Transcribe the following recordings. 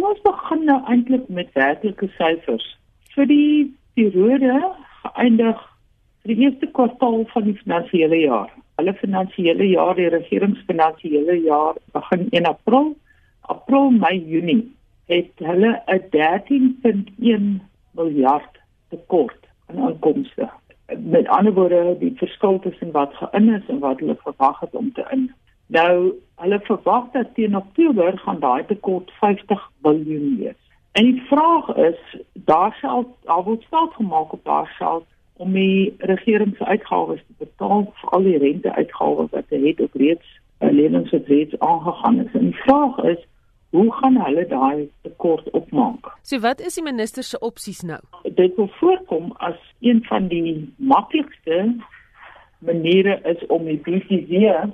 Kom ons begin nou eintlik met werklike syfers. Vir die periode geëindig vir die eerste kwartaal van die finansiële jaar. Hulle finansiële jaar, die regeringsfinansiële jaar begin 1 April, April, Mei, Junie het hulle 'n 13.1 miljard tekort aan inkomste. Met ander woorde, die verskil tussen wat geïn is en wat hulle verwag het om te in. Nou, hulle verwag dat teen Oktober gaan daai tekort 50 miljard wees. En die vraag is, daar sal daar word staat gemaak op daar sal om die regering se uitgawes te betaal al die renteuitgawes wat hulle het op reeds uh, lenings wat reeds aangegaan is. En die vraag is, hoe gaan hulle daai tekort opmaak? So wat is die minister se opsies nou? Dit wil voorkom as een van die maklikste maniere is om die BTW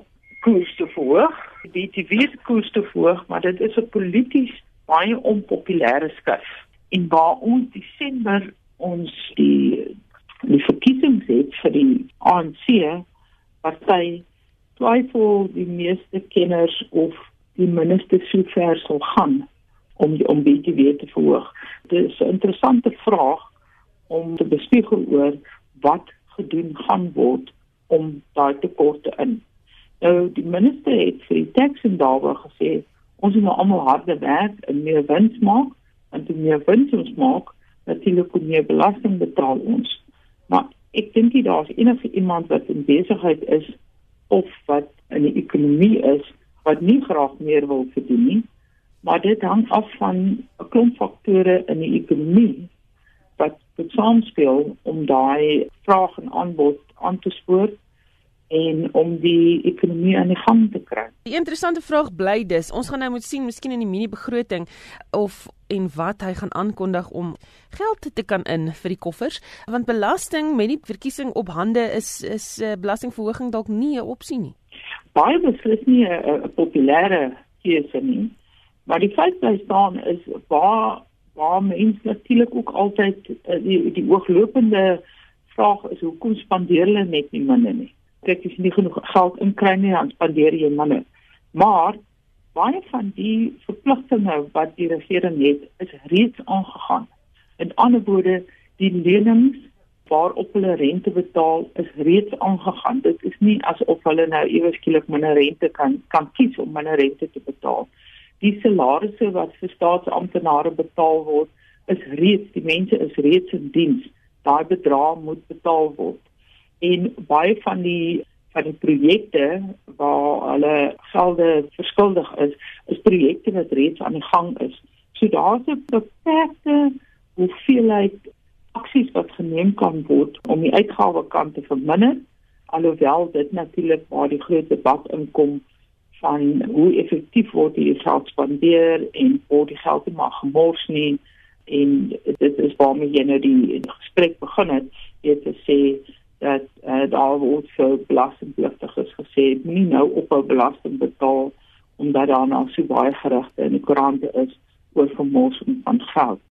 koers te verhoog. Die BTW se koers te verhoog, maar dit is 'n polities baie onpopulêre skuif. En waar ons Desember ons die die verkiesings het vir die ANC party twyfel die meeste kenners of die minister sou ver sal gaan om die om BTW te verhoog. Dit is 'n interessante vraag om te bespiegel oor wat gedoen gaan word om daai tekorte in. Nou die minister het vir die tax en daaroor gesê ons moet nou almal harde werk en meer wins maak en toe meer wins ons maak natuurlik kom meer belasting betaal ons. Maar ek dink jy daar's enige iemand wat in besigheid is of wat in die ekonomie is wat nie graag meer wil verdien nie. Maar dit hang af van 'n klomp faktore in die ekonomie wat saamspeel om daai vraag en aanbod aan te spoor en om die ekonomie aan die gang te kry. Die interessante vraag bly dus, ons gaan nou moet sien miskien in die mini begroting of en wat hy gaan aankondig om geld te kan in vir die koffers, want belasting met die verkiesing op hande is is 'n uh, belastingverhoging dalk nie 'n opsie nie baie beslis nie 'n populêre keuse nie. Maar die feit bly staan is waar waar mense natuurlik ook altyd eh, die die ooglopende vraag is hoekom spandeer hulle net nie minder nie. As jy nie genoeg geld inkry nie, dan spandeer jy minder. Maar baie van die verpligtinge wat die regering het, is reeds aangegaan. In ander woorde, die lenings waarop hulle rente betaal is reeds aangegaan. Dit is nie asof hulle nou eers skielik minder rente kan kan kies om minder rente te betaal. Die salarisse wat vir staatsamptenare betaal word, is reeds die mense is reeds in diens. Daai bedrag moet betaal word. En baie van die van die projekte waar hulle gelde verskuldig is, is projekte wat reeds aan die gang is. So daar's 'n beperkte hoeveelheid aksies wat geneem kan word om die uitgawekant te verminder alhoewel dit natuurlik waar die groot debat inkom van hoe effektief word die geld spandeer en word die geld maar gemors nie en dit is waarmee jy nou die gesprek begin het jy te sê dat uh, daar word so belastingpligtiges gesê nie nou op 'n belasting betaal omdat daar nou so baie gerugte in die koerante is oor vermorsing van geld